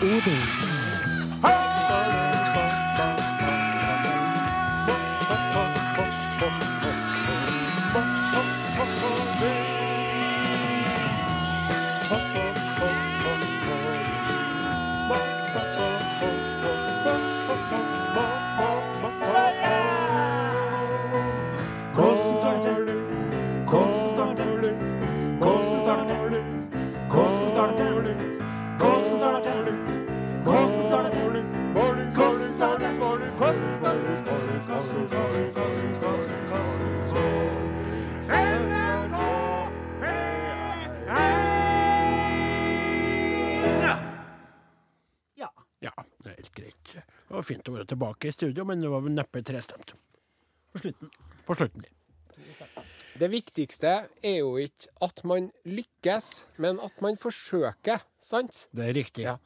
Odin. Være tilbake i studio, men det var vel neppe trestemt På slutten. på slutten. Det viktigste er jo ikke at man lykkes, men at man forsøker, sant? Det er riktig. Ja.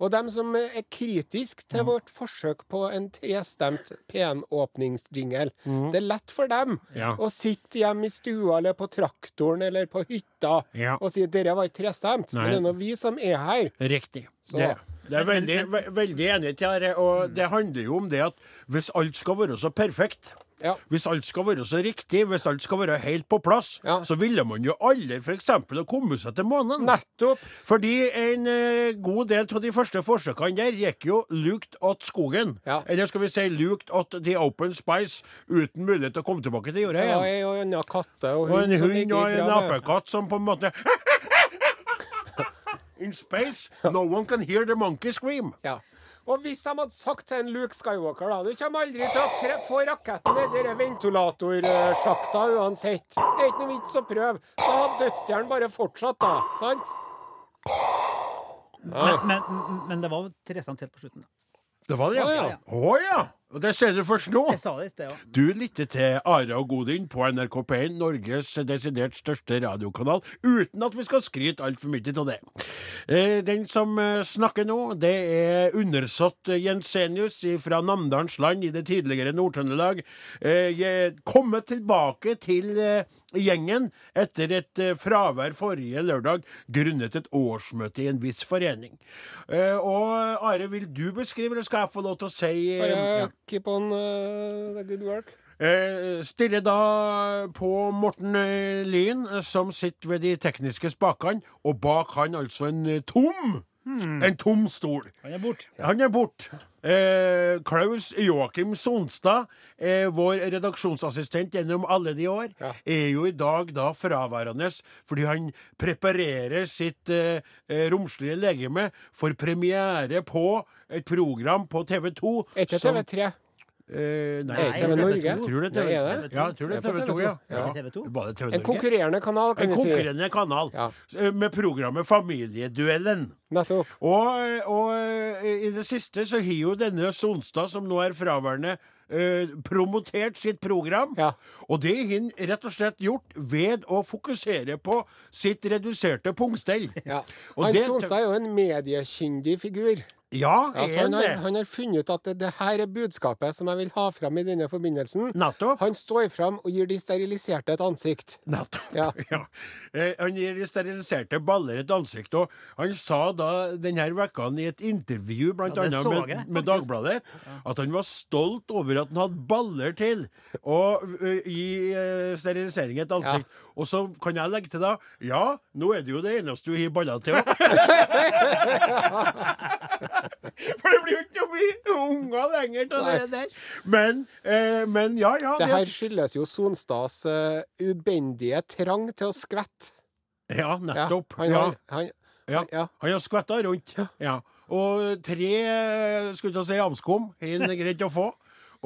Og dem som er kritisk til vårt forsøk på en trestemt penåpningsjingle, det er lett for dem Ja. å sitte hjemme i stua eller på traktoren eller på hytta Ja. og si at dere var ikke trestemt. Nei. Men det er nå vi som er her. Riktig. Så- Det, det er veldig, ve veldig enig til dette. Og det handler jo om det at hvis alt skal være så perfekt Ja. Hvis alt skal være så riktig, hvis alt skal være helt på plass, Ja. så ville man jo aldri f.eks. ha kommet seg til månen. Nettopp. Fordi en eh, god del av de første forsøkene der gikk jo lukt åt skogen. Ja. Eller skal vi si lukt åt the open spice, uten mulighet til å komme tilbake til jorda igjen. Ja, og en katte og Og en hund og en apekatt som på en måte In space, no one can hear the monkey scream. Ja. Og hvis de hadde sagt til en Luke Skywalker da Du kommer aldri til å tre få raketten nedi den ventilatorsjakta uansett. Det er ikke noe vits å prøve. Da hadde dødsstjernen bare fortsatt, da. Sant? Men, men, men det var trestemt helt på slutten. da. Det var det, Å, ja. ja. Å ja. Og det ser du først nå. Jeg sa det i sted ja. Du lytter til Are og Godin på NRK P1, Norges desidert største radiokanal, uten at vi skal skryte altfor mye av det. Eh, den som eh, snakker nå, det er undersått Jensenius fra Namdalens land i det tidligere Nord-Trøndelag. Eh, kommet tilbake til gjengen etter et eh, fravær forrige lørdag grunnet et årsmøte i en viss forening. Eh, og Are, vil du beskrive, eller skal jeg få lov til å si eh, ja. keep on the good work. Eh, stirrer da på Morten Lyn, som sitter ved de tekniske spakene, og bak han altså en eh, tom En tom stol. Han er borte. Han er borte. Eh, Klaus Joakim Sonstad, eh, vår redaksjonsassistent gjennom alle de år, Ja. er jo i dag da fraværende fordi han preparerer sitt eh, eh, romslige legeme for premiere på et program på TV 2. Er ikke TV3? Eh, nei, Er TV Norge? Jeg tror det er TV, Nei, er? Ja, tror det er TV 2, ja. TV2, ja. ja. TV2? Var det TV En konkurrerende kanal, kan vi si. konkurrerende kanal Ja. eh, med programmet Familieduellen. Nettopp. Og, og eh, i det siste så har jo denne Sonstad, som nå er fraværende, Uh, promotert sitt program. Ja. Og det har han rett og slett gjort ved å fokusere på sitt reduserte pungstell. Ja. Og Han Sonstad er jo en mediekyndig figur. Ja, altså, han, har, han har funnet ut at det, det her er budskapet som jeg vil ha fram i denne forbindelsen. Nettopp. Han står fram og gir de steriliserte et ansikt. Nettopp. Ja. Ja. Eh, han gir de steriliserte baller et ansikt, og han sa da denne uka i et intervju blant Ja, annet med, med. Dagbladet, at han var stolt over at han hadde baller til å uh, gi uh, sterilisering et ansikt. Og så kan jeg legge til da Ja, nå er det jo det eneste du har baller til òg. For det blir jo ikke noe mye unger lenger av det der. Men, eh, men ja, ja. Det her skyldes jo Sonstads uh, ubendige trang til å skvette. Ja, Ja, nettopp. han, ja. har- han, Ja. ja. Han har skvetta rundt. Ja. Og tre skulle jeg si avskum er han greit å få.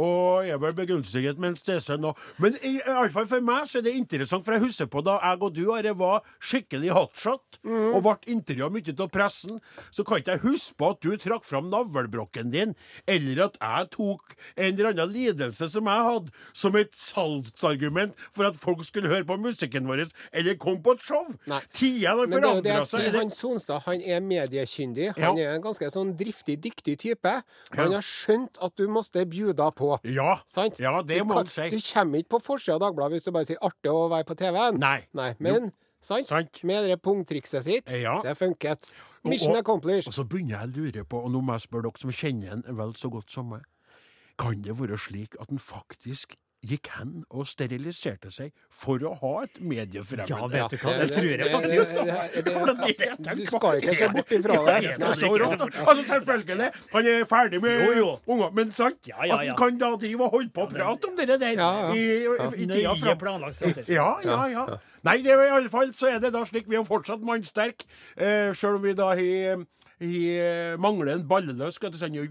Og er vel begunstiget med en stesønn nå. Men i, alle fall for meg så er det interessant, for jeg husker på da jeg og du Are, var skikkelig hotshot og ble intervjua mye av pressen, så kan ikke jeg huske på at du trakk fram navlebrokken din, eller at jeg tok en eller annen lidelse som jeg hadde, som et salgsargument for at folk skulle høre på musikken vår, eller komme på et show. Tida har forandra seg. sier. er det- Han Sonstad han er mediekyndig. Ja. Han er en ganske sånn driftig, dyktig type. Han har skjønt at du måtte bjuda på. Ja, Sant? ja det du må kan- man si. Du kommer ikke på forsida av Dagbladet hvis du bare sier 'artig å være på TV-en'. Nei. Nei. Men Sant? Sant. Med det pungtrikset sitt. Ja. Det funket. Mission og- accomplished. Og så begynner jeg å lure på, og nå må jeg spørre dere som kjenner en vel så godt som meg, kan det være slik at han faktisk gikk hen og steriliserte seg for å ha et mediefremmed. Ja, vet du hva, det- tror jeg faktisk. Du skal ikke se bort ifra det. Det er så rått. Altså, selvfølgelig. Han er ferdig med unger, men sant? Ja, ja, At han kan da drive og holde på og prate om det der Ja, ja. i, i, i tida fram. Ja, ja, ja. Nei, det er i alle fall så er det da slik vi er fortsatt mannsterk, eh, sjøl om vi da har har mangler en balleløs.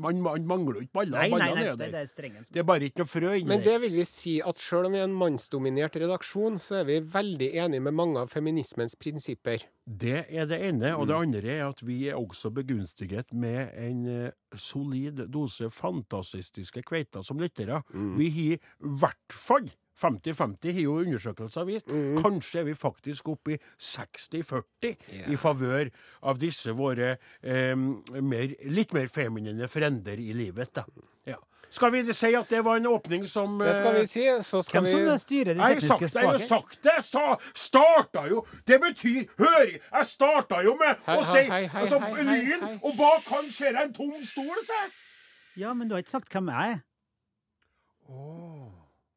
Man mangler jo ikke baller. Nei, nei, nei, er det, det er strengen. Det er bare ikke noe frø inni Men det vil vi si at selv om vi er en mannsdominert redaksjon, så er vi veldig enige med mange av feminismens prinsipper. Det er det ene. Og det andre er at vi er også begunstiget med en eh, solid dose fantasistiske kveiter som lyttere. Vi har i hvert fall 50-50 har jo undersøkelser vist. Kanskje er vi faktisk oppe i 60-40 i favør av disse våre eh, mer, litt mer feminine frender i livet. Da. Ja. Skal vi si at det var en åpning som Det skal vi si. Så skal Hvem vi som styrer det tekniske det, jeg har sagt det! Jeg sta, starta jo Det betyr Hør! Jeg starta jo med Hei, å si hei, hei, altså, Lyn, hei. og bak han ser jeg en tom stol, se! Ja, men du har ikke sagt hvem jeg er.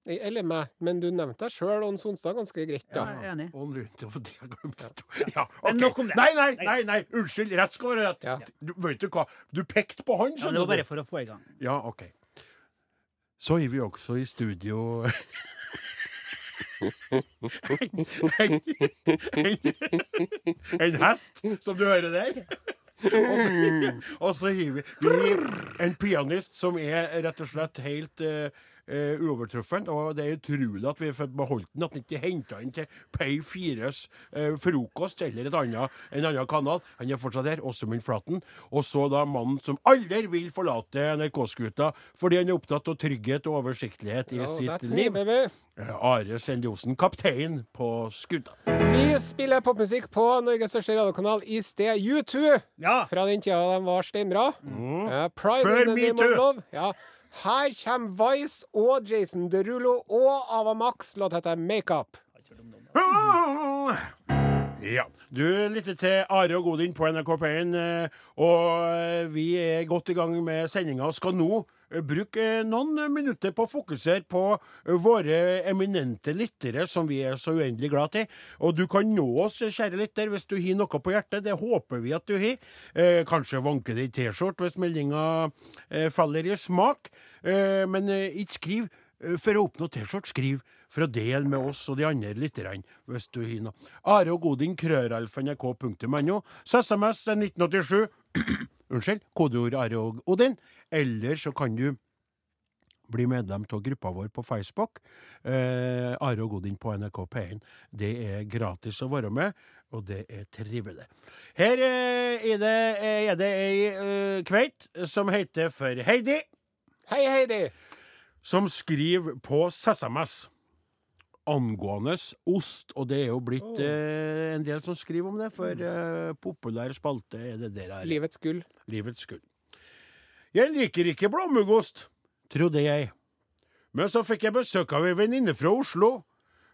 Eller meg, men du nevnte deg sjøl og Sonstad ganske greit, da. Jeg er enig. Og Lyn, det jeg glemte. Ja, Men nok om det. Nei, nei, nei, nei, unnskyld. Rett skal være rett. Ja. Du, vet du hva? Du pekte på han, Ja, det var bare for å få i gang. Ja, OK. Så er vi også i studio en, en, en hest, som du hører der. Og så, og så har vi, vi har en pianist som er rett og slett helt eh, eh, uovertruffen. Og det er utrolig at vi har fått beholdt den, at den ikke er henta inn til Pay 4s eh, frokost eller et annet, en annen kanal. Han er fortsatt her, Åsemund Flaten. Og så da mannen som aldri vil forlate NRK-skuta fordi han er opptatt av trygghet og oversiktlighet i Oh, sitt liv. me. Eh, Are Sendiosen, kaptein på skuta. Vi spiller popmusikk på Norges største radiokanal i sted U2. Ja! Fra den tida de var steinbra. Pride Mm. Før in the name MeToo. of love. Ja. Her kommer Vice og Jason Derulo og Ava Max. Låta heter Makeup. Ja. Du lytter til Are og Godin på NRK P1, eh, og vi er godt i gang med sendinga og skal nå eh, bruke eh, noen minutter på å fokusere på eh, våre eminente lyttere, som vi er så uendelig glad til. Og du kan nå oss, kjære lytter, hvis du har noe på hjertet. Det håper vi at du har. Eh, kanskje vanke det i T-skjorte hvis meldinga eh, faller i smak. Eh, men eh, ikke skriv eh, for å oppnå T-skjorte. Skriv for å dele med oss og de andre lytterne, hvis du har noe. Are og Godin, krøralf.nrk.no. SMS er 1987. Unnskyld. Kodeord Are og Odin. Eller så kan du bli medlem av gruppa vår på Facebook. Eh, Are og Godin på NRK P1. Det er gratis å være med, og det er trivelig. Her eh, er det, er det ei eh, kveit som heter for Heidi, Hei, Heidi. Som skriver på SMS angående ost, og det er jo blitt eh, en del som skriver om det, for eh, populær spalte er det der her. Livets gull. Livets gull. Jeg liker ikke blåmuggost, trodde jeg. Men så fikk jeg besøk av ei venninne fra Oslo.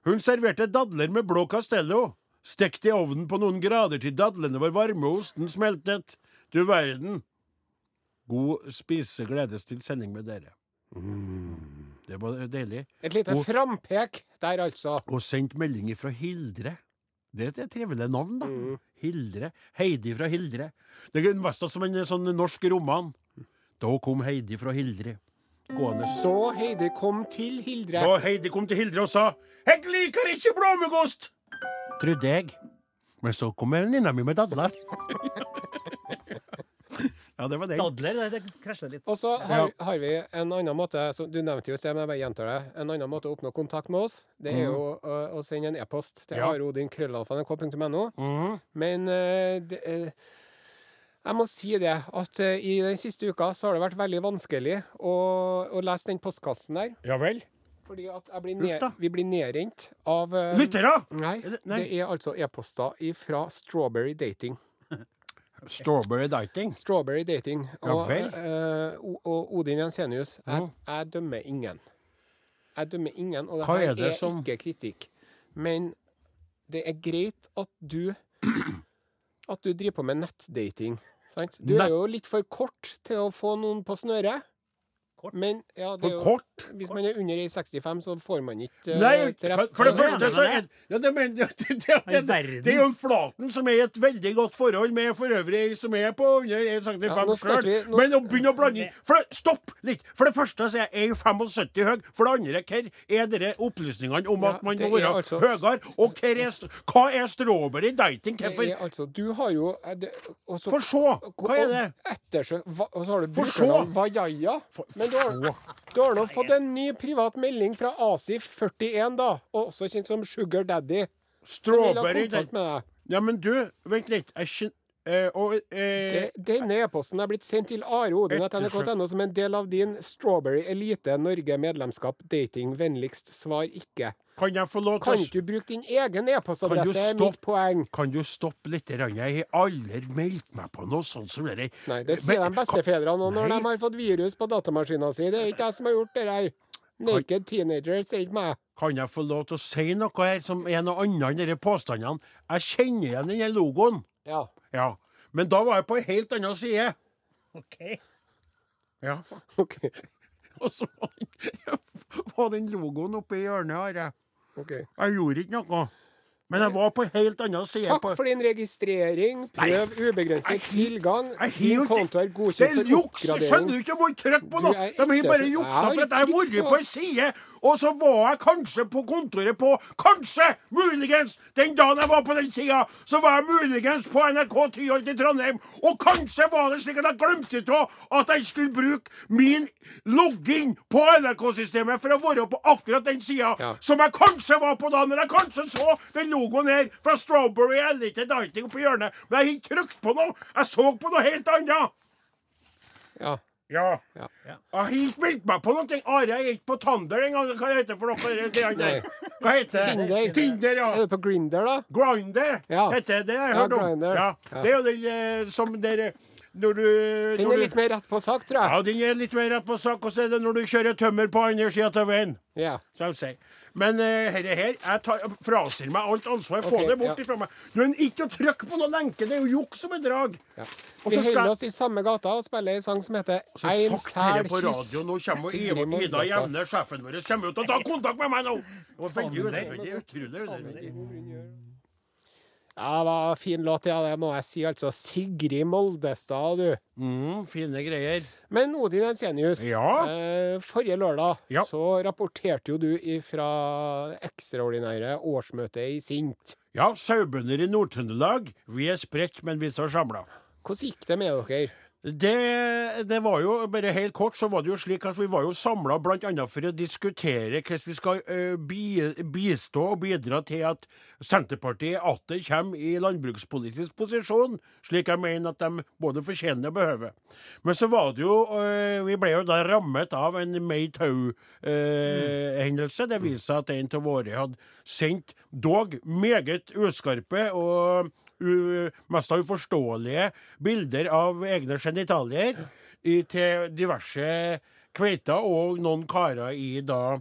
Hun serverte dadler med blå castello. Stekt i ovnen på noen grader til dadlene var varme og osten smeltet. Du verden. God spise gledes til sending med dere. Det var deilig. Et lite Og- frampek der, altså. Og sendt melding fra Hildre. Det er et trivelig navn, da. Hildre. Heidi fra Hildre. Det er nesten som en sånn norsk roman. Da kom Heidi fra Hildre gående. Da Heidi kom til Hildre. Da Heidi kom til Hildre og sa 'Jeg liker ikke blåmuggost', trodde jeg. Men så kom venninna mi med dadler. ja, det var den. Dadler, det, det krasja litt. Og så har, har vi en annen måte som Du nevnte jo i sted, men jeg bare gjentar det. En annen måte å oppnå kontakt med oss, det er jo å, å sende en e-post til Ja. arodinkrøllalfa.nrk.no. Mm. Men uh, det, uh, jeg må si det, at eh, i den siste uka så har det vært veldig vanskelig å, å lese den postkassen der. Ja vel. Fordi at jeg blir ned, vi blir nedrent av Lyttere! Nei, nei, det- det, er altså e-poster fra Strawberry Dating. Strawberry Dating. Strawberry Dating. Ja Og, vel. uh, og Odin Jensenius, jeg, Mhm. jeg dømmer ingen. Jeg dømmer ingen, og det her er det er som- ikke kritikk. Men det er greit at du At du driver på med nettdating. Sant? Du er jo litt for kort til å få noen på snøret. Kort? Men ja, det er jo, kort. hvis man er under 1,65, så får man ikke uh, Nei, treff. for det første så er ja, det, men, det, det, det, det er jo Flaten som er i et veldig godt forhold med for øvrig som er på under 1,65 Ja, nå skal sjøl. vi- nå- Men å begynne å blande for det, Stopp litt! For det første så er jeg 75 høy. For det andre, hva er dere opplysningene om Ja, at man må være altså- høyere? Og hva er, hva er strawberry dating? Det Hvorfor? er altså Du har jo eh, det, og så- Få se! Hva er det? Hva- Og så har du brukernavn. Vajaya. Men du har, du nå fått en ny privat melding fra Asif41, da. Også kjent som Sugar Daddy. Strawberry. Ja, men du, vent litt. Jeg skjønner Uh, Og uh, De, Denne e-posten er blitt sendt til Are Odin at nrk.no som en del av din Strawberry Elite Norge-medlemskap. Dating. Vennligst svar ikke. Kan jeg få lov til Kan du bruke din egen e-postadresse? er? Mitt poeng. Kan du stoppe litt? Jeg har aldri meldt meg på noe sånt som det der. Nei, det sier Men- de bestefedrene nå når Nei. de har fått virus på datamaskina si. Det er ikke jeg som har gjort det der. Naked teenagers, er ikke meg. Kan jeg få lov til å si noe her som er noe annet enn disse påstandene? Jeg kjenner igjen denne logoen. Ja. Ja. Men da var jeg på en helt annen side. OK. Ja. OK. Og så var den, logoen oppe i hjørnet her. Ok. Jeg gjorde ikke noe. Men jeg var på helt annen side. Takk på- for din registrering. Prøv ubegrenset tilgang. Jeg Din konto er Det godkjent for juks! Det skjønner du ikke om å trykke på noe! De har bare Jeg juksa for at jeg har vært på- en side, og så var jeg kanskje på kontoret på Kanskje! Muligens! Den dagen jeg var på den sida, så var jeg muligens på NRK Tyholt i Trondheim. Og kanskje var det slik at jeg glemte av at jeg skulle bruke min login på NRK-systemet for å være på akkurat den sida Ja. som jeg kanskje var på da, når jeg kanskje så den logoen her fra Strawberry Elite Dating på hjørnet. Men jeg har ikke trykt på noe. Jeg så på noe helt annet. Ja. Ja. Ja. Jeg har ikke meldt meg på noe. Are jeg er ikke på Tander engang. Hva heter det for noe? det der? Hva heter det? Tinder. Tinder, ja. Er du på Grinder, da? Grinder Ja. heter det. Jeg Ja, hørt om. Ja. Ja. Det er jo den eh, som dere Når du Den når er du- litt mer rett på sak, tror jeg. Ja, den er litt mer rett på sak. Og så er det når du kjører tømmer på andre sida av veien. Yeah. Som jeg sier. Men uh, herre her, jeg tar, frastiller meg alt ansvar. Få okay, det bort ja. ifra meg. Men ikke å trykke på noen lenke. Det er jo juks og bedrag. ja. Vi holder oss i samme gata og spiller en sang som heter Ein sær på kyss. radio, nå kommer Ida, Ida Jevne, sjefen vår, kommer jo til å ta kontakt med meg nå! Det var veldig unødvendig. Utrolig unødvendig. Ja, det var fin låt, ja. Det må jeg si. Altså Sigrid Moldestad, du. Mm, fine greier. Men Odin Ensenius, Ja? eh, forrige lørdag Ja. så rapporterte jo du fra ekstraordinære årsmøtet i Sint. Ja, sauebønder i Nord-Trøndelag. Vi er spredt, men vi står samla. Hvordan gikk det med dere? Det, det var jo, bare helt kort, så var det jo slik at vi var jo samla bl.a. for å diskutere hvordan vi skal eh, bi, bistå og bidra til at Senterpartiet atter kommer i landbrukspolitisk posisjon, slik jeg mener at de både fortjener og behøver. Men så var det jo eh, Vi ble jo da rammet av en May Tau-hendelse. det viste seg at en av våre hadde sendt dog meget uskarpe og mest uforståelige bilder av egne genitalier i, til diverse kveiter og noen karer i da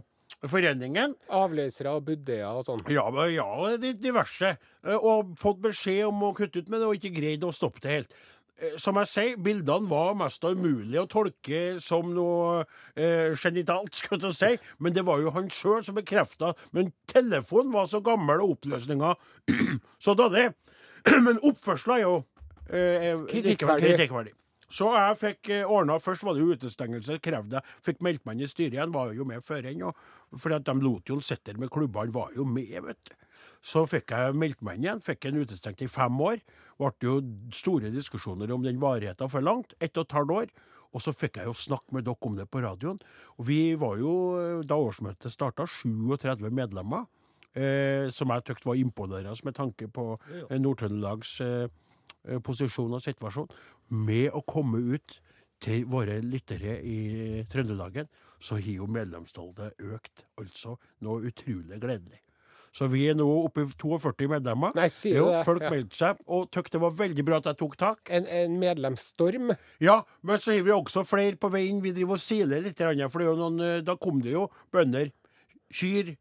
foreningen. Avløsere og buddeer og sånn. Ja, ja, diverse. Eh, Og fått beskjed om å kutte ut med det, og ikke greid å stoppe det helt. Eh, Som jeg sier, bildene var mest umulig å tolke som noe eh, genitalt, skal jeg si. Men det var jo han sjøl som bekrefta. Men telefonen var så gammel, og oppløsninga så det. Men oppførselen er jo eh, er Kritikkverdig. kritikkverdig. Så jeg fikk eh, ordna Først var det jo utestengelse, krevde jeg. Fikk meldt meg inn i styret igjen, var jo med før enn. For de lot jo han sitte der med klubbene, var jo med, vet du. Så fikk jeg meldt meg inn igjen, fikk en utestengt i fem år. Ble jo store diskusjoner om den varigheten for langt. Ett og et halvt år. Og så fikk jeg jo snakke med dere om det på radioen. Og vi var jo, eh, da årsmøtet starta, 37 medlemmer. Eh, som jeg syntes var imponerende med tanke på eh, Nord-Trøndelags eh, posisjon og situasjon. Med å komme ut til våre lyttere i Trøndelagen, så har jo medlemstallet økt. Altså noe utrolig gledelig. Så vi er nå oppe i 42 medlemmer. Nei, sier jo, det? Folk Ja. meldte seg, og syntes det var veldig bra at jeg tok tak. En, en medlemsstorm. Ja, men så har vi også flere på veien. Vi driver og siler litt, for noen, da kom det jo bønder, kyr,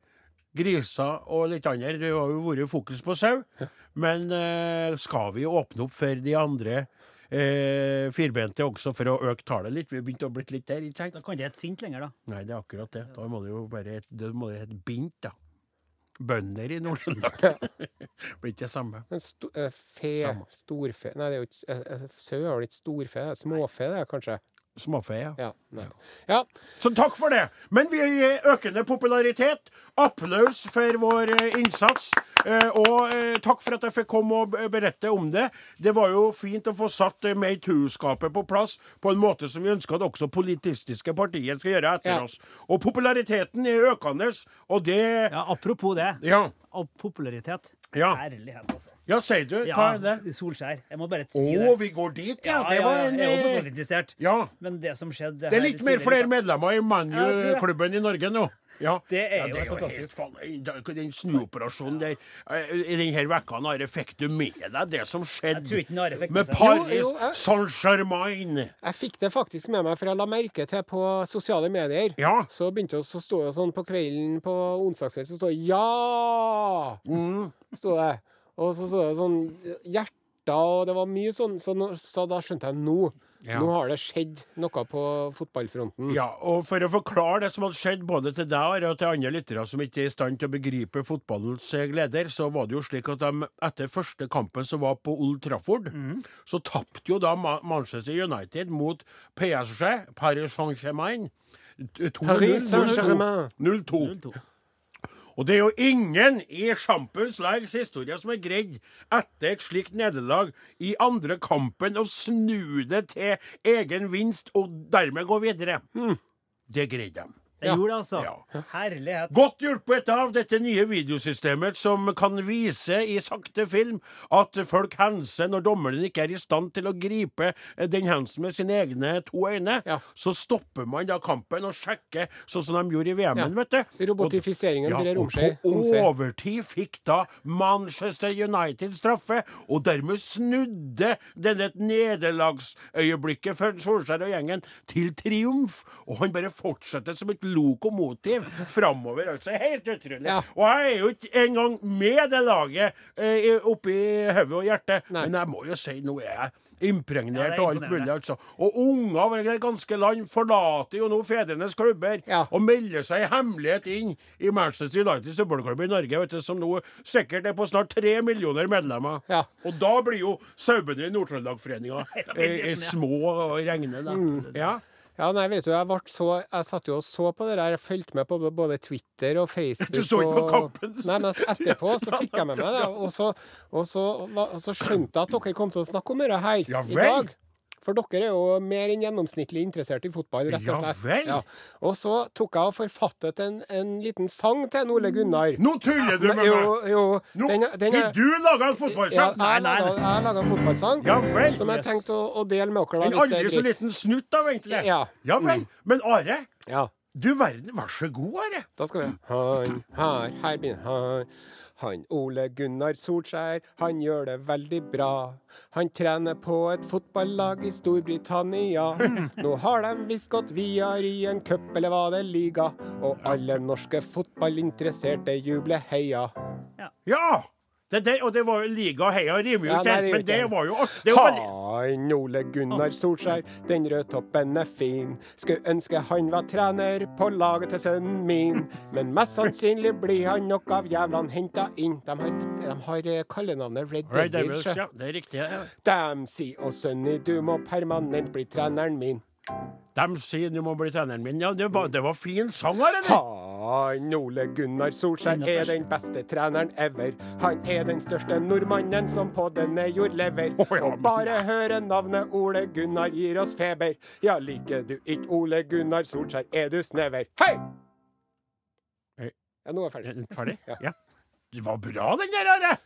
griser og litt andre. Det har jo vært fokus på sau. Men eh, skal vi åpne opp for de andre eh, firbente også for å øke tallet litt? Vi har begynt å bli litt der, ikke sant? Da kan det ikke hete sint lenger, da. Nei, det er akkurat det. Da må det jo bare det må det hete bint, da. Bønder i Nord-Trøndelag. Blir ikke det samme. Men sto, eh, fe, Samme. storfe Nei, det er jo ikke eh, eh, Sau er vel ikke storfe? det er Småfe, det er kanskje? Småfe, ja. Ja. Ja. Så takk for det. Men vi gir økende popularitet. Applaus for vår eh, innsats. Eh, og eh, takk for at jeg fikk komme og berette om det. Det var jo fint å få satt eh, metoo-skapet på plass på en måte som vi ønsker at også politistiske partier skal gjøre etter Ja. oss. Og populariteten er økende, og det Ja, apropos det. Ja, Og popularitet. Ja. Herlighet, altså. ja sier du. Hva er det? Solskjær. Jeg må bare Å, si det. vi går dit, ja. Det var en jeg er eh, fotballinteressert. Ja. Men det som skjedde Det er litt mer flere medlemmer i. ManU-klubben i Norge nå. Ja. Det er ja, jo det helt helt fantastisk. Den snuoperasjonen der I denne vekka, Are, fikk du med deg det som Jeg skjedde ikke Are fikk med Paris Jo, jo, Saint-Germain? Jeg fikk det faktisk med meg, for jeg la merke til på sosiale medier. Ja. Så begynte det å stå sånn på kvelden på onsdagskvelden, så står det 'ja'! Mm. Stod det. Og så sto det sånn hjerter, og det var mye sånn. Så, nå, så da skjønte jeg nå. Ja. Nå har det skjedd noe på fotballfronten. Ja, og for å forklare det som hadde skjedd både til deg og til andre lyttere som ikke er i stand til å begripe fotballens eh, gleder, så var det jo slik at de etter første kampen som var på Old Trafford, så tapte jo da Manchester United mot PSG, Paris Saint-Germain. Paris Saint-Germain. 0-2. 0-2. Og det er jo ingen i Champions Leagues historie som har greid etter et slikt nederlag i andre kampen å snu det til egen vinst og dermed gå videre. Det greide de. Det Ja. gjorde det, altså. Ja. Herlighet. Godt hjulpet av dette nye videosystemet som kan vise i sakte film at folk henser når dommeren ikke er i stand til å gripe den hensen med sine egne to øyne. Ja. Så stopper man da kampen og sjekker, sånn som de gjorde i VM-en, Ja. vet du. Robotifiseringen Ja, brer og på overtid fikk da Manchester United straffe, og dermed snudde denne nederlagsøyeblikket for Solskjær og gjengen til triumf. Og han bare fortsetter som et lokomotiv framover. Altså, helt utrolig. Ja. Og jeg er jo ikke engang med det laget eh, oppi hodet og hjertet, Nei. men jeg må jo si nå er jeg impregnert er og alt mulig. altså. Og unger over det ganske land forlater jo nå fedrenes klubber Ja. og melder seg i hemmelighet inn i Manchester United fotballklubb i Norge, vet du, som nå sikkert er på snart tre millioner medlemmer. Ja. Og da blir jo sauebønder i Nord-Trøndelag-foreninga eh, små og regne, da. Mm. Ja. Ja, nei, vet du, jeg ble så Jeg satt jo og så på det der. Jeg fulgte med på både Twitter og Facebook. Du så ikke på og- kampen? Nei, men altså, etterpå så fikk jeg med meg det. Og så, og så, og så skjønte jeg at dere kom til å snakke om dette her Ja i dag. For dere er jo mer enn gjennomsnittlig interessert i fotball, rett og slett. Ja vel. Og så tok jeg og forfattet en, en liten sang til Ole Gunnar. Nå tuller du med meg! jo. Nå Den, den er, du laga en ja, fotballsang? nei. laga- jeg har laga en fotballsang Ja vel. som jeg tenkte å, å dele med dere. da, En aldri så liten snutt av, egentlig. Ja. ja vel. Men Are, Ja. du verden, vær så god, Are. Da skal vi Han, her, her begynner han. Han Ole Gunnar Solskjær, han gjør det veldig bra. Han trener på et fotballag i Storbritannia. Nå har de visst gått via i en cup, eller var det liga. Og alle norske fotballinteresserte jubler heia. Ja! Det, der, og det var Liga Heia rimer jo Ja, gjør men det var jo artig. Han Ole Gunnar Solskjær, den rødtoppen er fin. Skulle ønske han var trener på laget til sønnen min. Men mest sannsynlig blir han nok av jævlene henta inn. De har, de har eh, kallenavnet Red Red Devils. Devils, ja. Det er riktig. Ja. De sier å Sunny, du må permanent bli treneren min. De sier du må bli treneren min. Ja, det var, det var fin sang, her, eller? Han Ole Gunnar Solskjær er den beste treneren ever. Han er den største nordmannen som på denne jord lever. Ja, Og bare høre navnet Ole Gunnar gir oss feber. Ja, liker du ikke Ole Gunnar Solskjær, er du snever. Hei! Hei. Ja, nå er jeg ferdig. Er Ferdig? Ja. Ja. Det var bra, den der, Are.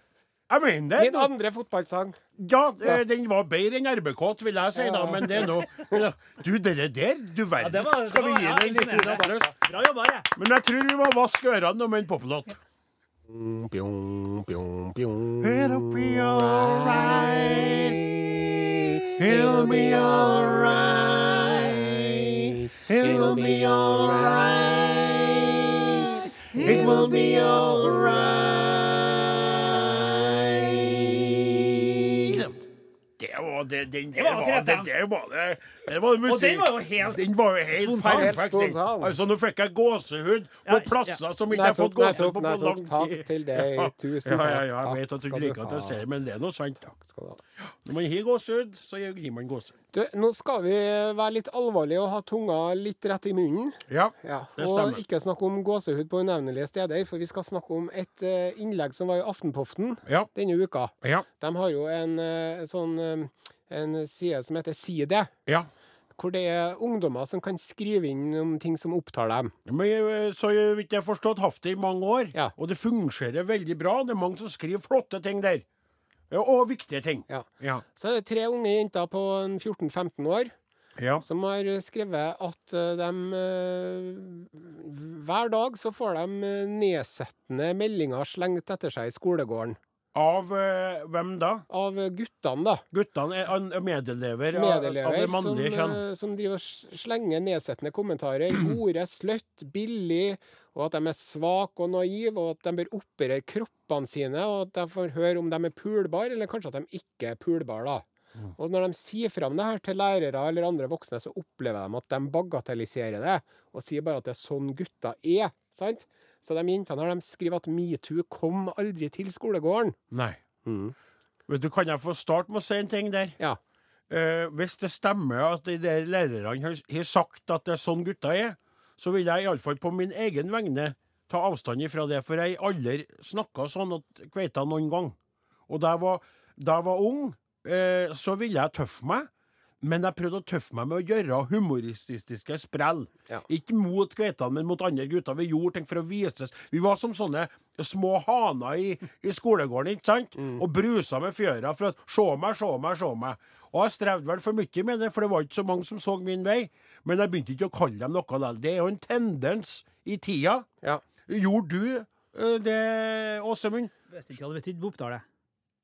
Jeg mener det. Min andre fotballsang. Ja, eh, den var bedre enn RBK, vil jeg si, da, men det er nå Du, det der, du Ja, verden. det var, Skal vi gi den det en liten imponerende. applaus? Bra jobba, jeg. Men jeg tror vi må vaske ørene nå med en poplåt. Bjong, bjong, bjong. It'll be alright. It'll be alright. It'll be alright. It will be alright. Den, det, Det var var, det, ja. det var det. Det var musikk. Og den var jo helt Den var jo helt spontan. perfekt. Helt spontan. Altså, nå fikk jeg gåsehud på Ja, plasser som ikke har fått gåsehud på, på lang nettopp. tid. Takk til deg. Ja. Tusen Ja, ja, takk. ja, jeg vet at du ikke liker at jeg ser men det er noe sant. Takk Skal du ha. Når man har gåsehud, så gir man gåsehud. Du, nå skal vi være litt alvorlige og ha tunga litt rett i munnen. Ja, Ja, det og ikke snakke om gåsehud på unevnelige steder, for vi skal snakke om et eh, innlegg som var i Aftenpoften Ja, denne uka. ja, De har jo en eh, sånn eh, en side som heter Side, ja. hvor det er ungdommer som kan skrive inn om ting som opptar dem. Men så vidt jeg har forstått, hatt det i mange år. Ja. Og det fungerer veldig bra. Det er mange som skriver flotte ting der. Og viktige ting. Ja. Ja. Så er det tre unge jenter på 14-15 år ja. som har skrevet at eh, de eh, Hver dag så får de eh, nedsettende meldinger slengt etter seg i skolegården. Av eh, hvem da? Av guttene, da. Guttene er an- medelever, av- av Medelever det som, mannlige kjønn. eh, som driver og s- slenger nedsettende kommentarer. Hore, sløtt, billig, og at de er svake og naive, og at de bør operere kroppene sine, og at de får høre om de er pulbare, eller kanskje at de ikke er pulbare, da. Mm. Og når de sier fram det her til lærere eller andre voksne, så opplever de at de bagatelliserer det, og sier bare at det er sånn gutter er. sant? Så de jentene her, de skriver at metoo kom aldri til skolegården. Nei. Vet du, Kan jeg få starte med å si en ting der? Ja. Eh, hvis det stemmer at de der lærerne har, har sagt at det er sånn gutta er, så vil jeg iallfall på min egen vegne ta avstand ifra det. For jeg aldri snakka sånn at kveita noen gang. Og da jeg var, da jeg var ung, eh, så ville jeg tøffe meg. Men jeg prøvde å tøffe meg med å gjøre humoristiske sprell. Ja. Ikke mot kveitene, men mot andre gutter. Vi gjorde ting for å vises. Vi var som sånne små haner i, i skolegården, ikke sant? Og brusa med fjøra for å Se meg, se meg, se meg. Og jeg strevde vel for mye med det, for det var ikke så mange som så min vei. Men jeg begynte ikke å kalle dem noe likevel. Det er jo en tendens i tida. Ja. Gjorde du eh, det, Åsemund? Hvis ikke hadde betydd på Oppdal, det.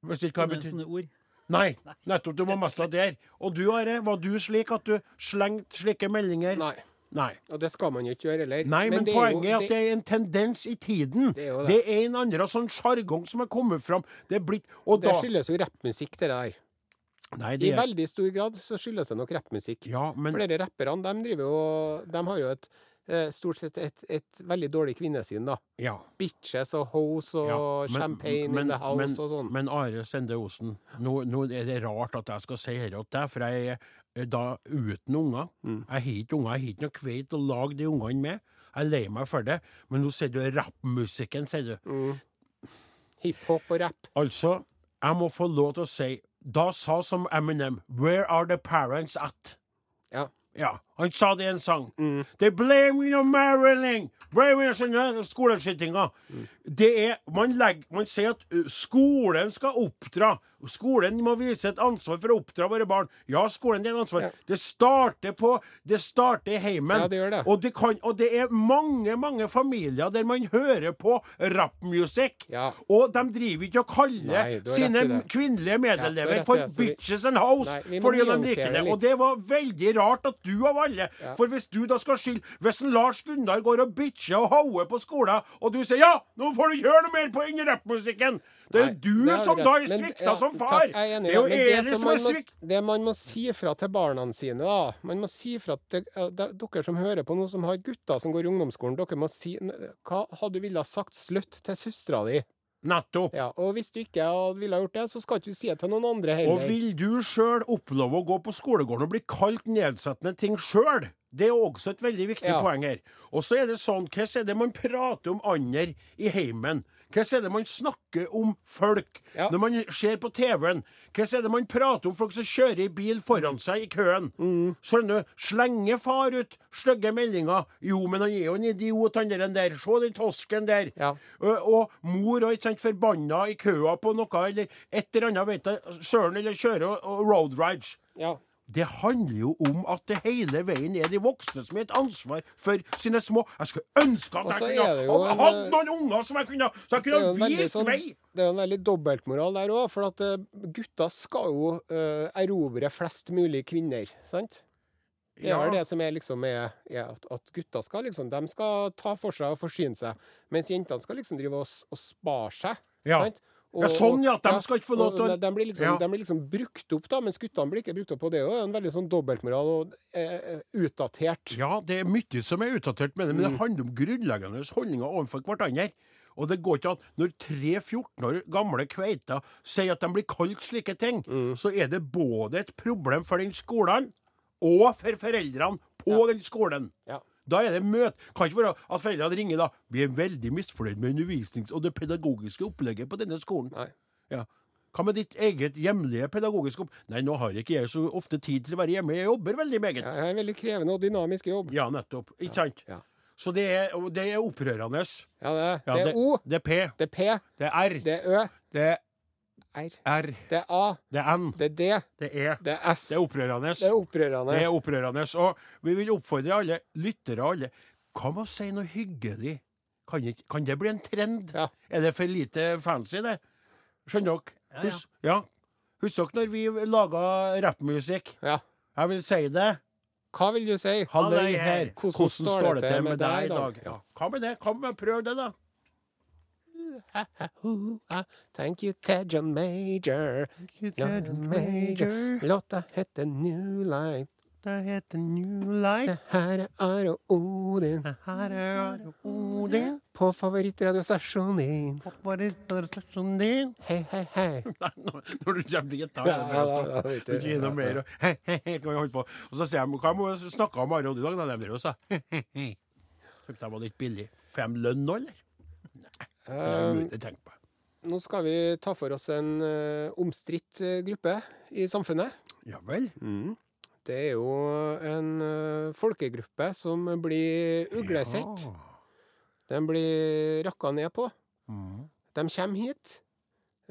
Hvis det ikke hva det betydd sånne ord. Nei, nettopp. Du må mest av der. Og du, Are, var du slik at du slengte slike meldinger? Nei. Nei. Og det skal man jo ikke gjøre heller. Nei, men, det er jo- poenget er at det er en tendens i tiden. Det er jo det. det. er en andre sånn sjargong som er kommet fram. Det er blitt Og Det da skyldes jo rappmusikk, det der. Nei, det I veldig stor grad så skyldes det nok rappmusikk. Ja, men Flere rapperne de driver jo De har jo et stort sett et, et veldig dårlig kvinnesyn, da. Ja. Bitches og hoes og ja, men- champagne men- in the house men, og sånn. Men Are Sende Osen, nå, nå er det rart at jeg skal si dette til deg, for jeg er da uten unger. Mm. Jeg har ikke unger, jeg har ikke noe kveit å lage de ungene med. Jeg er lei meg for det. Men nå sier du rappmusikken, sier du. Mm. Hiphop og rap. Altså, jeg må få lov til å si Da sa som Eminem Where are the parents at? Ja. Ja, han sa det i en sang. Mm. They blame you Marilyn! Blame you sånne skoleskittinga. Mm. Det er Man legger Man sier at skolen skal oppdra. Skolen må vise et ansvar for å oppdra våre barn. Ja, skolen det er et ansvar. Ja. Det starter på Det starter i heimen. Ja, det gjør det. Og, det kan, og det er mange, mange familier der man hører på rappmusikk. Ja. Og de driver ikke og kaller Nei, sine det. kvinnelige medelever ja, for det, bitches and hoes fordi de liker det. litt. Og det var veldig rart at du av alle Ja. For hvis du da skal skylde Hvis Lars Gunnar går og bitcher og hauer på skolen, og du sier 'ja, nå får du ikke høre noe mer på den rappmusikken', det er Nei, du det som da er svikta ja, som far. Takk, enig det er jo Eli som som er svikt. Det man må si fra til barna sine, da Man må si fra til de- dere som hører på, noen som har gutter som går i ungdomsskolen, dere må si Hva hadde du ville sagt slutt til søstera di? Nettopp. Ja, og hvis du ikke ville gjort det, så skal ikke du si det til noen andre heller. Og vil du sjøl oppleve å gå på skolegården og bli kalt nedsettende ting sjøl? Det er også et veldig viktig Ja. poeng her. Og så er det sånn, hva er det man prater om andre i heimen? Hva er det man snakker om folk Ja. når man ser på TV-en? Hva er det man prater om folk som kjører i bil foran seg i køen? Mm. Slenger far ut stygge meldinger. Jo, men han er jo en idiot, han der. der. Se den tosken der. Ja. Og, og mor og ikke sant, forbanna i køa på noe, eller et eller annet, vet jeg, søren, eller kjører og, og road rides. Ja. Det handler jo om at det hele veien er de voksne som har et ansvar for sine små Jeg skulle ønske at jeg kunne ha hatt eh, noen unger som jeg kunne, så jeg kunne vist sånn- vei! Det er jo en veldig dobbeltmoral der òg, for at eh, gutter skal jo uh, erobre flest mulig kvinner, sant? Det er Ja. vel det som er liksom er, er at, at gutter skal liksom De skal ta for seg og forsyne seg, mens jentene skal liksom drive og, og spare seg. Ja. Sant? Ja, sånn, ja, de skal ikke få lov til å- de, de, blir liksom, Ja. de blir liksom brukt opp, da, mens guttene blir ikke brukt opp. Og det er jo en veldig sånn dobbeltmoral og eh, utdatert. Ja, det er mye som er utdatert med det, men det Mm. handler om grunnleggende holdninger overfor hverandre. Og det går ikke an Når tre 14 år gamle kveiter sier at de blir kalt slike ting, Mm. så er det både et problem for den skolen og for foreldrene på den skolen. Ja. Da er det møte. Kan ikke være at foreldrene ringer da. Vi er veldig misfornøyd med undervisnings- og det pedagogiske opplegget på denne skolen. Nei. Ja. Hva med ditt eget hjemlige pedagogiske opp... Nei, nå har ikke jeg så ofte tid til å være hjemme. Jeg jobber veldig meget. Jeg har en veldig krevende og dynamisk jobb. Ja, nettopp. Ikke sant? Ja. Så det er, det er opprørende. Ja, det, Ja, det er O, Det er P. det er P, Det er R. det er Ø, Det er R, R. det er A, Det er N. det er D, Det er det er S. Det er opprørende. Det er opprørende. Det er opprørende. Og vi vil oppfordre alle lyttere alle Hva med å si noe hyggelig? Kan, ikke, kan det bli en trend? Ja. Er det for lite fancy, det? Skjønner dere? ja. Hus, ja. Husker dere når vi laga rappmusikk? Ja. Jeg vil si det. Hva vil du si? Halløy her. Hvordan står det til med deg i dag? Ja. Hva med det? Med prøv det, da? Thank you, Ted John Major. Thank you, Ted John Major. Låta heter New Light. Det heter New Light. Det her er Are Odin. Det Her er Odin. på favorittradiostasjonen din. På favorittradiostasjonen din? Hei, hei, hei. Nei, når du kommer til gitar, Ja, ja, ja, ikke noe mer. Og, hei, hei, hei, kan vi holde på. Og så sier de hva må vi snakke om Are Odin i dag? Da de drev og sa hei, hei, hei. De var litt billig. Får de lønn nå, eller? Det er Um, umulig å tenke på. nå skal vi ta for oss en uh, omstridt eh, gruppe i samfunnet. Ja vel? Det er jo en eh, folkegruppe som blir uglesett. De blir rakka ned på. Mm. De kommer hit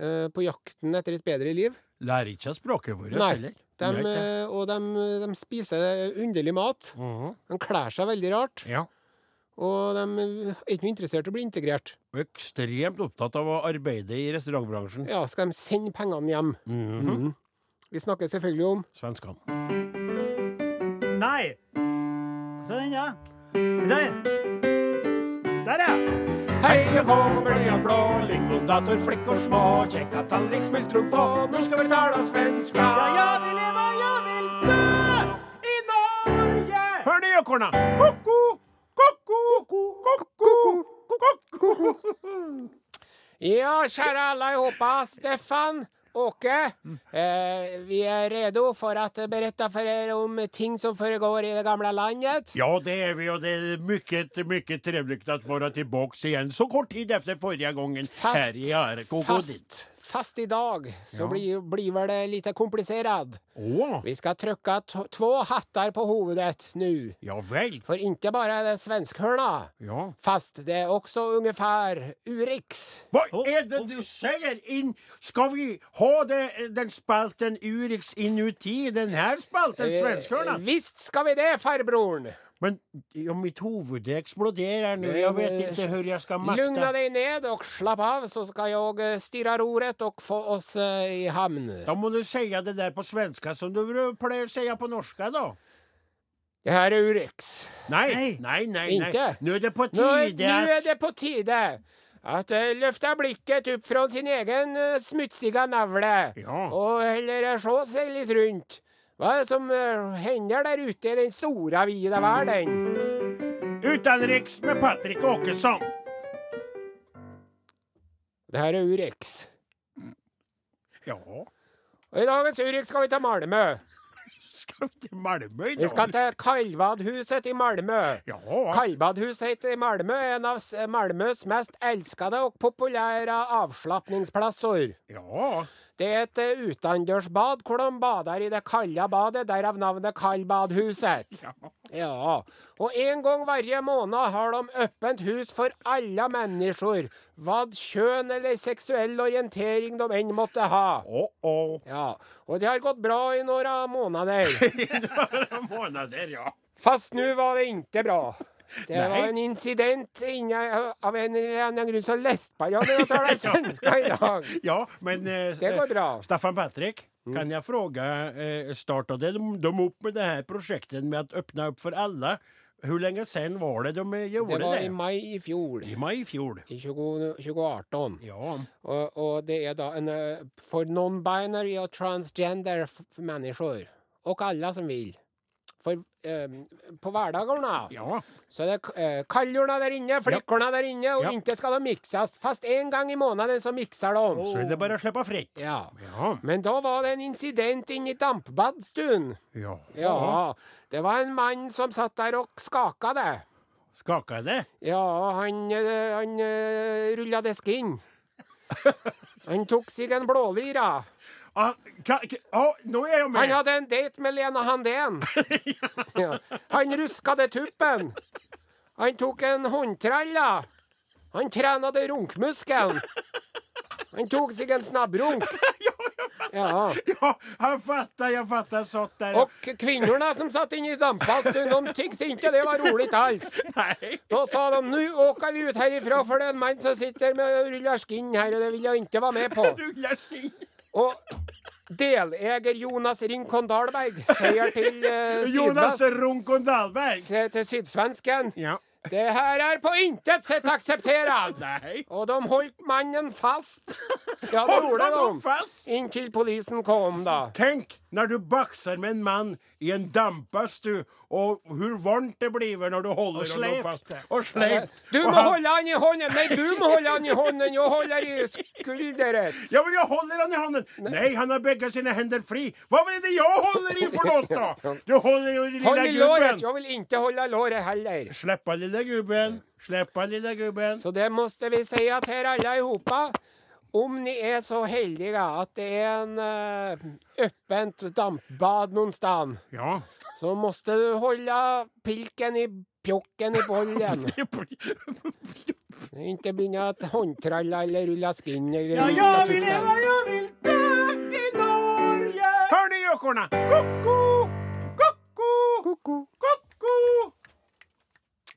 eh, på jakten etter et bedre liv. Lærer ikke språket vårt heller. Eh, og de, de spiser underlig mat. Mm. De kler seg veldig rart. Ja. Og de er ikke noe interessert i å bli integrert. Og ekstremt opptatt av å arbeide i restaurantbransjen. Ja, skal de sende pengene hjem? Mhm. Mhm. Vi snakker selvfølgelig om Svenskene. Nei! Hva er den, da? Der! Der, ja! Hei og hå, bølja blå, lingondator, og små, kjekka tallrik, smultrum få, nå skal vi tala svenska. Ja, jeg vil leve, jeg vil dø i Norge! Hør det, jokkorna! Ko-ko, ko-ko, alle i. Ja. Stefan, Åke. Eh, vi er redo for å berette for dere om ting som foregår i det gamle landet. Ja, det er vi, og det er mycket, mycket trevligt att vara tillbaks igjen så kort tid efter gangen. Fast, her i RK fast, fast i dag så Ja. blir, blir vel det lite komplicerat. Oh. Vi ska trycka t- två hattar på huvudet nu. ja väl. För inte bara är det svenskhörna, Ja. fast det är också ungefär Urix. Vad är det du säger? In, ska vi ha det, den spalten Urix inuti den här spalten, Eh. Visst ska vi det, farbrorn. Men ja, mitt huvud eksploderer nå, nu. Eh, vet ikke hvor jeg skal makte Lugna deg ned og slapp av så skal jeg styre roret og få oss eh, i hamn. Da må du si det der på svenska som du pleier å si på norska da. Det her er Urix. Nei, nei, nei. nei. Inte? Nå er det på tide Nå, tide er det på tide at uh, løfta blikket opp fra sin egen uh, smutsige navle Ja. og heller se seg litt runt. Vad er det som hender der ute i den store vide verden? Utenriks med Patrik Åkesson. Det her er Urix. Ja, Og i dagens Urix skal vi til Malmö. Skal vi til Malmö dag. Vi skal til Kalvadhuset i Malmö. Ja, Kalvadhuset i Malmö er en av Malmös mest elskede og populære avslapningsplasser. ja. Det er et eh, utendørsbad hvor de bader i det kalde badet, derav navnet Kallbadhuset. ja. Ja, og en gang hver måned har de åpent hus for alle mennesker, hva kjønn eller seksuell orientering de enn måtte ha. Åh, åh. Ja, og det har gått bra i noen måneder. I noen måneder, ja. Fast nå var det ikke bra. Det Nei. var en incident inne, av en eller annen grunn som lespar jeg når jeg taler svenska i dag. Ja, men... eh, Det går bra. Staffan Patrik, Kan jeg fråga, eh, starta de, de opp med det her prosjektet med å åpne opp for alle? Hvor lenge siden var det de gjorde Det det? var i mai i fjor. I mai i fjor. I 20, 2018. Ja. Og, og det er da en eh, for non-binary og transgender mennesker. Og alle som vil. For eh, på hverdagarna ja. så er det eh, kallorna der inne, flickorna der inne, og Ja. inntil skal de mikses. Fast en gang i måneden så mikser de. Så er det bare å slippe fritt. Ja. Ja. Men da var det en incident inne i dampbadstuen. ja. Ja. Det var en mann som satt der og skaka det. Skaka det? Ja, han, eh, han uh, rulla inn. Han tok seg en blålyra. Ah, hva, hva, oh, nå er jeg med! Han hadde en date med Lena Handén. Ja. Han ruska det tuppen. Han tok en håndtralla. Han trena det runkmuskelen. Han tok seg en snabbrunk. Ja. Ja, jeg fatter, jeg fatter. Satt der Og kvinnene som satt inne i dampbadstuen, de tykte ikke det var roligt alls. Da sa de nå åker vi ut herifra, for det er en mann som sitter med rullerskinn ruller skinn her, og det vil jeg ikke være med på. Og deleier Jonas Rinkon Dahlberg sier til uh, Jonas Rinkon Dahlberg. til Sydsvensken Ja. Det her er på intet sett akseptert! Og de holdt mannen fast. Ja, det gjorde de. fast? Inntil polisen kom, da. Tenk når du bakser med en mann i en dampbadstue, og hvor varmt det blir når du holder Og fast. Og sleip. Du må han- holde han i hånden! Nei, du må holde han i hånden! Jeg holder i skulderet. Ja, men jeg holder han i hånden. Nei, han har begge sine hender fri. Hva er det jeg holder i for noe, da? Du holder jo i Hold i låret! gubben. Jeg vil ikke holde låret heller. Slipp av, lille gubben. Slipp av, lille gubben. Så det måtte vi si till alle i ihopa. Om ni er så heldige at det er en eh, uh, oppent dampbad noen sted, ja. så måtte du holde pilken i pjokken i bollen. Ikke begynne å håndtralle eller rulle skinn eller Ja, jeg vil leve, jeg vil dø i Norge. Hør nå gjøkorna. Ko-ko, ko-ko, ko-ko.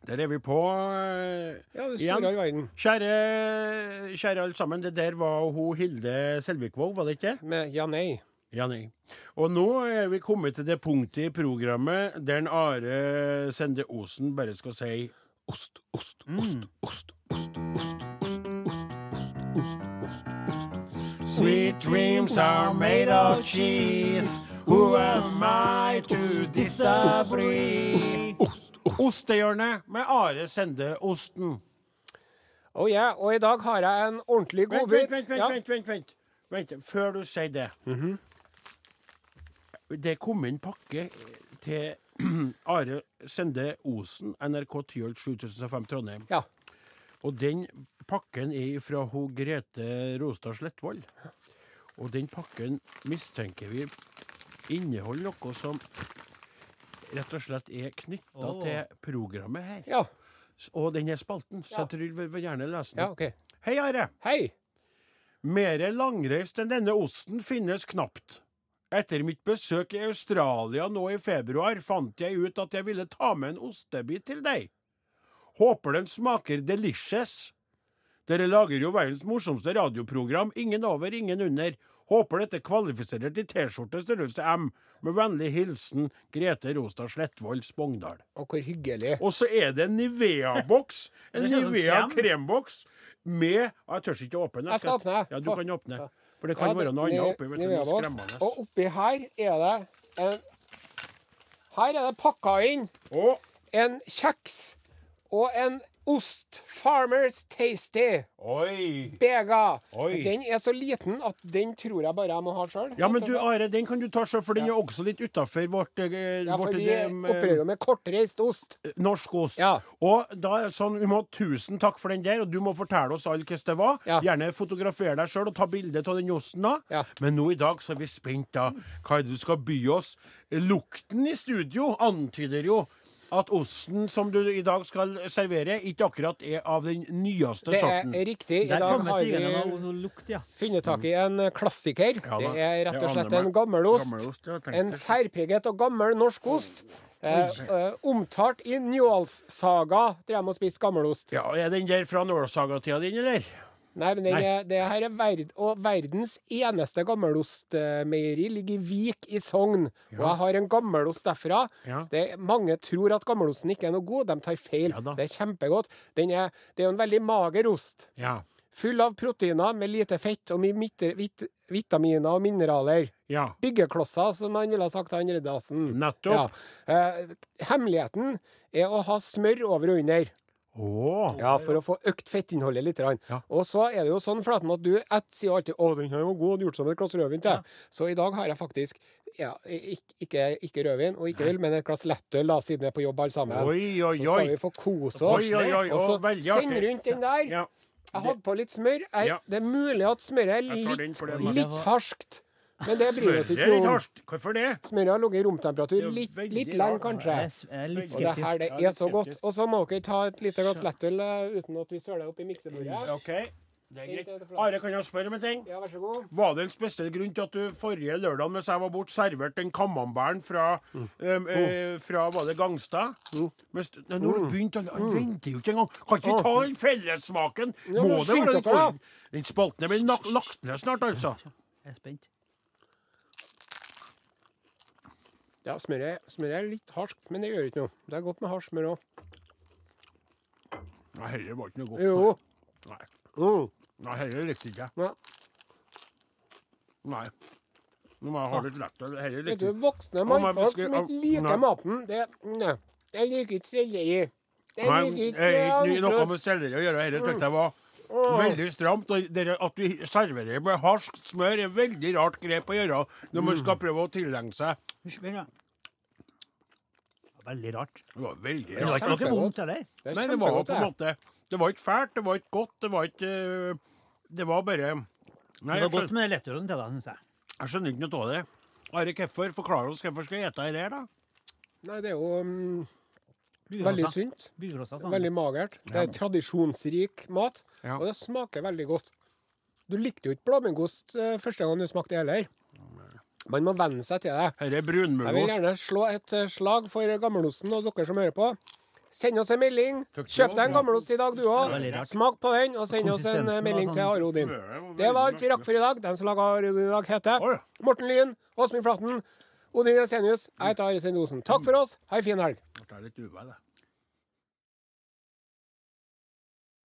Der er vi på uh, Ja, det igjen. verden. Kjære, kjære alle sammen, det der var hun Hilde Selvikvåg, var det ikke? Med ja, nei. Ja, nei. Og nå er vi kommet til det punktet i programmet der en Are Sende Osen bare skal si ost, ost, ost, ost, ost, ost, ost, ost, ost, ost, ost, ost. Sweet dreams are made of cheese. Who am I to disagree? Ost, Ost, Ostehjørnet med Are Sende Osten. Oh yeah. og i dag har jeg en ordentlig Vent, godbit. vent, vent, Ja. vent, vent, vent, vent. Før du sier det. Det kom en pakke til Are Sende Osen, NRK Tyholt 7005 Trondheim. Ja. Og den pakken er fra ho Grete Rostad Slettvold. Og den pakken mistenker vi inneholder noe som rett og slett er knytta oh. til programmet her. ja. Og den er spalten, så jeg tror vi vil gjerne lese den. Ja, OK. Hei, Are. Hei. Mere langreist enn denne osten finnes knapt. Etter mitt besøk i Australia nå i februar fant jeg ut at jeg ville ta med en ostebit til deg. Håper den smaker delicious. Dere lager jo verdens morsomste radioprogram, ingen over, ingen under. Håper dette kvalifiserer til T-skjorte størrelse M. Med vennlig hilsen Grete Rostad Slettvold Spongdal. Og hvor hyggelig. Og så er det en Nivea-boks. En Det Nivea krem. kremboks med Jeg tør ikke åpne. Jeg skal åpne. Ja, du kan åpne. For det kan Ja, være noe annet oppi. vet du, noe skremmende. Og oppi her er det en Her er det pakka inn Å, en kjeks og en ost. Farmers Tasty. oi! Bega. Oi. Den er så liten at den tror jeg bare jeg må ha sjøl. Ja, men du Are, den kan du ta sjøl, for den er også litt utafor vårt, eh, Ja, vårt for vi eh, opererer med kortreist ost. norsk ost. Ja. Og da er det sånn, vi må Tusen takk for den der, og du må fortelle oss alle hvordan det var. Ja. Gjerne fotografere deg sjøl og ta bilde av den osten. da. Ja. Men nå i dag så er vi spent, da. Hva er det du skal by oss? Lukten i studio antyder jo at osten som du i dag skal servere, ikke akkurat er av den nyeste sorten. Det sorten. er riktig. I Der dag har vi lukt, ja. funnet tak i en klassiker. Ja det er rett og slett en gammelost. Gammelost, ja, En særpreget og gammel norsk ost. Eh, eh, omtalt i Njåls-saga drev med å spise gammelost. Ja, Er den der fra Nålsaga-tida din, eller? Nei, men Nei. Er, det her er verd, og verdens eneste gammelostmeieri ligger i Vik i Sogn. Og jeg har en gammelost derfra. Ja. Det, mange tror at gammelosten ikke er noe god. De tar feil. Ja det er kjempegodt. Den er, det er jo en veldig mager ost. Ja. Full av proteiner med lite fett og mye vit, vitaminer og mineraler. Ja. Byggeklosser, som han ville ha sagt, han Reddasen. Nettopp. Ja. Eh, hemmeligheten er å ha smør over og under. Å. Ja, for å få økt fettinnholdet litt. Ja. Og så er det jo sånn, Flaten, at du et, sier alltid 'Å, den her var god, gjort som et glass rødvin til'. Så i dag har jeg faktisk ja, ikke, ikke, ikke rødvin og ikke øl, men et glass lettøl, da, siden vi er på jobb alle sammen. Oi, oi, Så skal vi få kose oss. Oi, oi, oi, og så send rundt den der. Ja. Jeg hadde på litt smør. Jeg, Ja. Det er mulig at smøret er litt, litt harskt, men det bryr oss ikke om. Hvorfor det? Smøret har ligget i romtemperatur er litt, litt lenge, kanskje. Og det her, det er så godt. Og så må dere ta et lite glass lettøl eh, uten at vi søler opp i miksebordet. OK. Det er greit. det er flott. Are, kan jeg spørre om en ting? Ja, vær så god. Var det en spesiell grunn til at du forrige lørdag mens jeg var borte, serverte den camemberen fra, um, eh, fra Var det Gangstad? Mens, nei, når du begynte å Han venter jo ikke engang. Kan ikke vi ta den fellessmaken? Ja, Må det være dere. Den spalten blir lagt ned snart, altså. Jeg er spent. Ja, smøret, smøret er litt harskt, men det gjør ikke noe. Det er godt med hardt smør òg. Nei, dette var ikke noe godt. Jo. Nei, Mm. Nei dette likte ikke jeg. Ja. Nei. Nå må jeg ha litt lett. Dette Vet likte ikke voksne men mannfolk skal- som ikke liker maten det, Nei. Jeg liker ikke selleri. Jeg Nei, liker det er ikke noe andre- med selleri å gjøre. Dette syntes jeg var veldig stramt. Og det at du serverer med harskt smør, er veldig rart grep å gjøre når man skal prøve å tilegne seg. Vent, ja. Veldig rart. Det var veldig rart. Det var ikke noe vondt heller. Det er Nei, det var på en måte Det var ikke fælt, det var ikke godt, det var ikke eh, Det var bare Nei, Det var godt med lettølen til deg, syns jeg. jeg skjønner ikke noe av det. Are, hvorfor? Forklar oss hvorfor skal jeg ete dette her, da? Nei, det er jo um. Veldig sunt. Veldig magert. Det er tradisjonsrik mat, Ja. og det smaker veldig godt. Du likte jo ikke blåmuggost eh, første gang du smakte det heller. Man må venne seg til det. Her er Jeg vil gjerne slå et eh, slag for gammelosten og dere som hører på. Send oss en melding. Kjøp deg en gammelost i dag, du òg. Smak på den, og send oss en eh, melding til sånn- Are Odin. Det var alt vi rakk for i dag. Den som laga Are Odin i dag, heter Morten Lyn, Åsmund Flaten, Odin Jensenius. Jeg heter Are Sendosen. Takk for oss. Ha ei en fin helg. Ble litt uvær, det.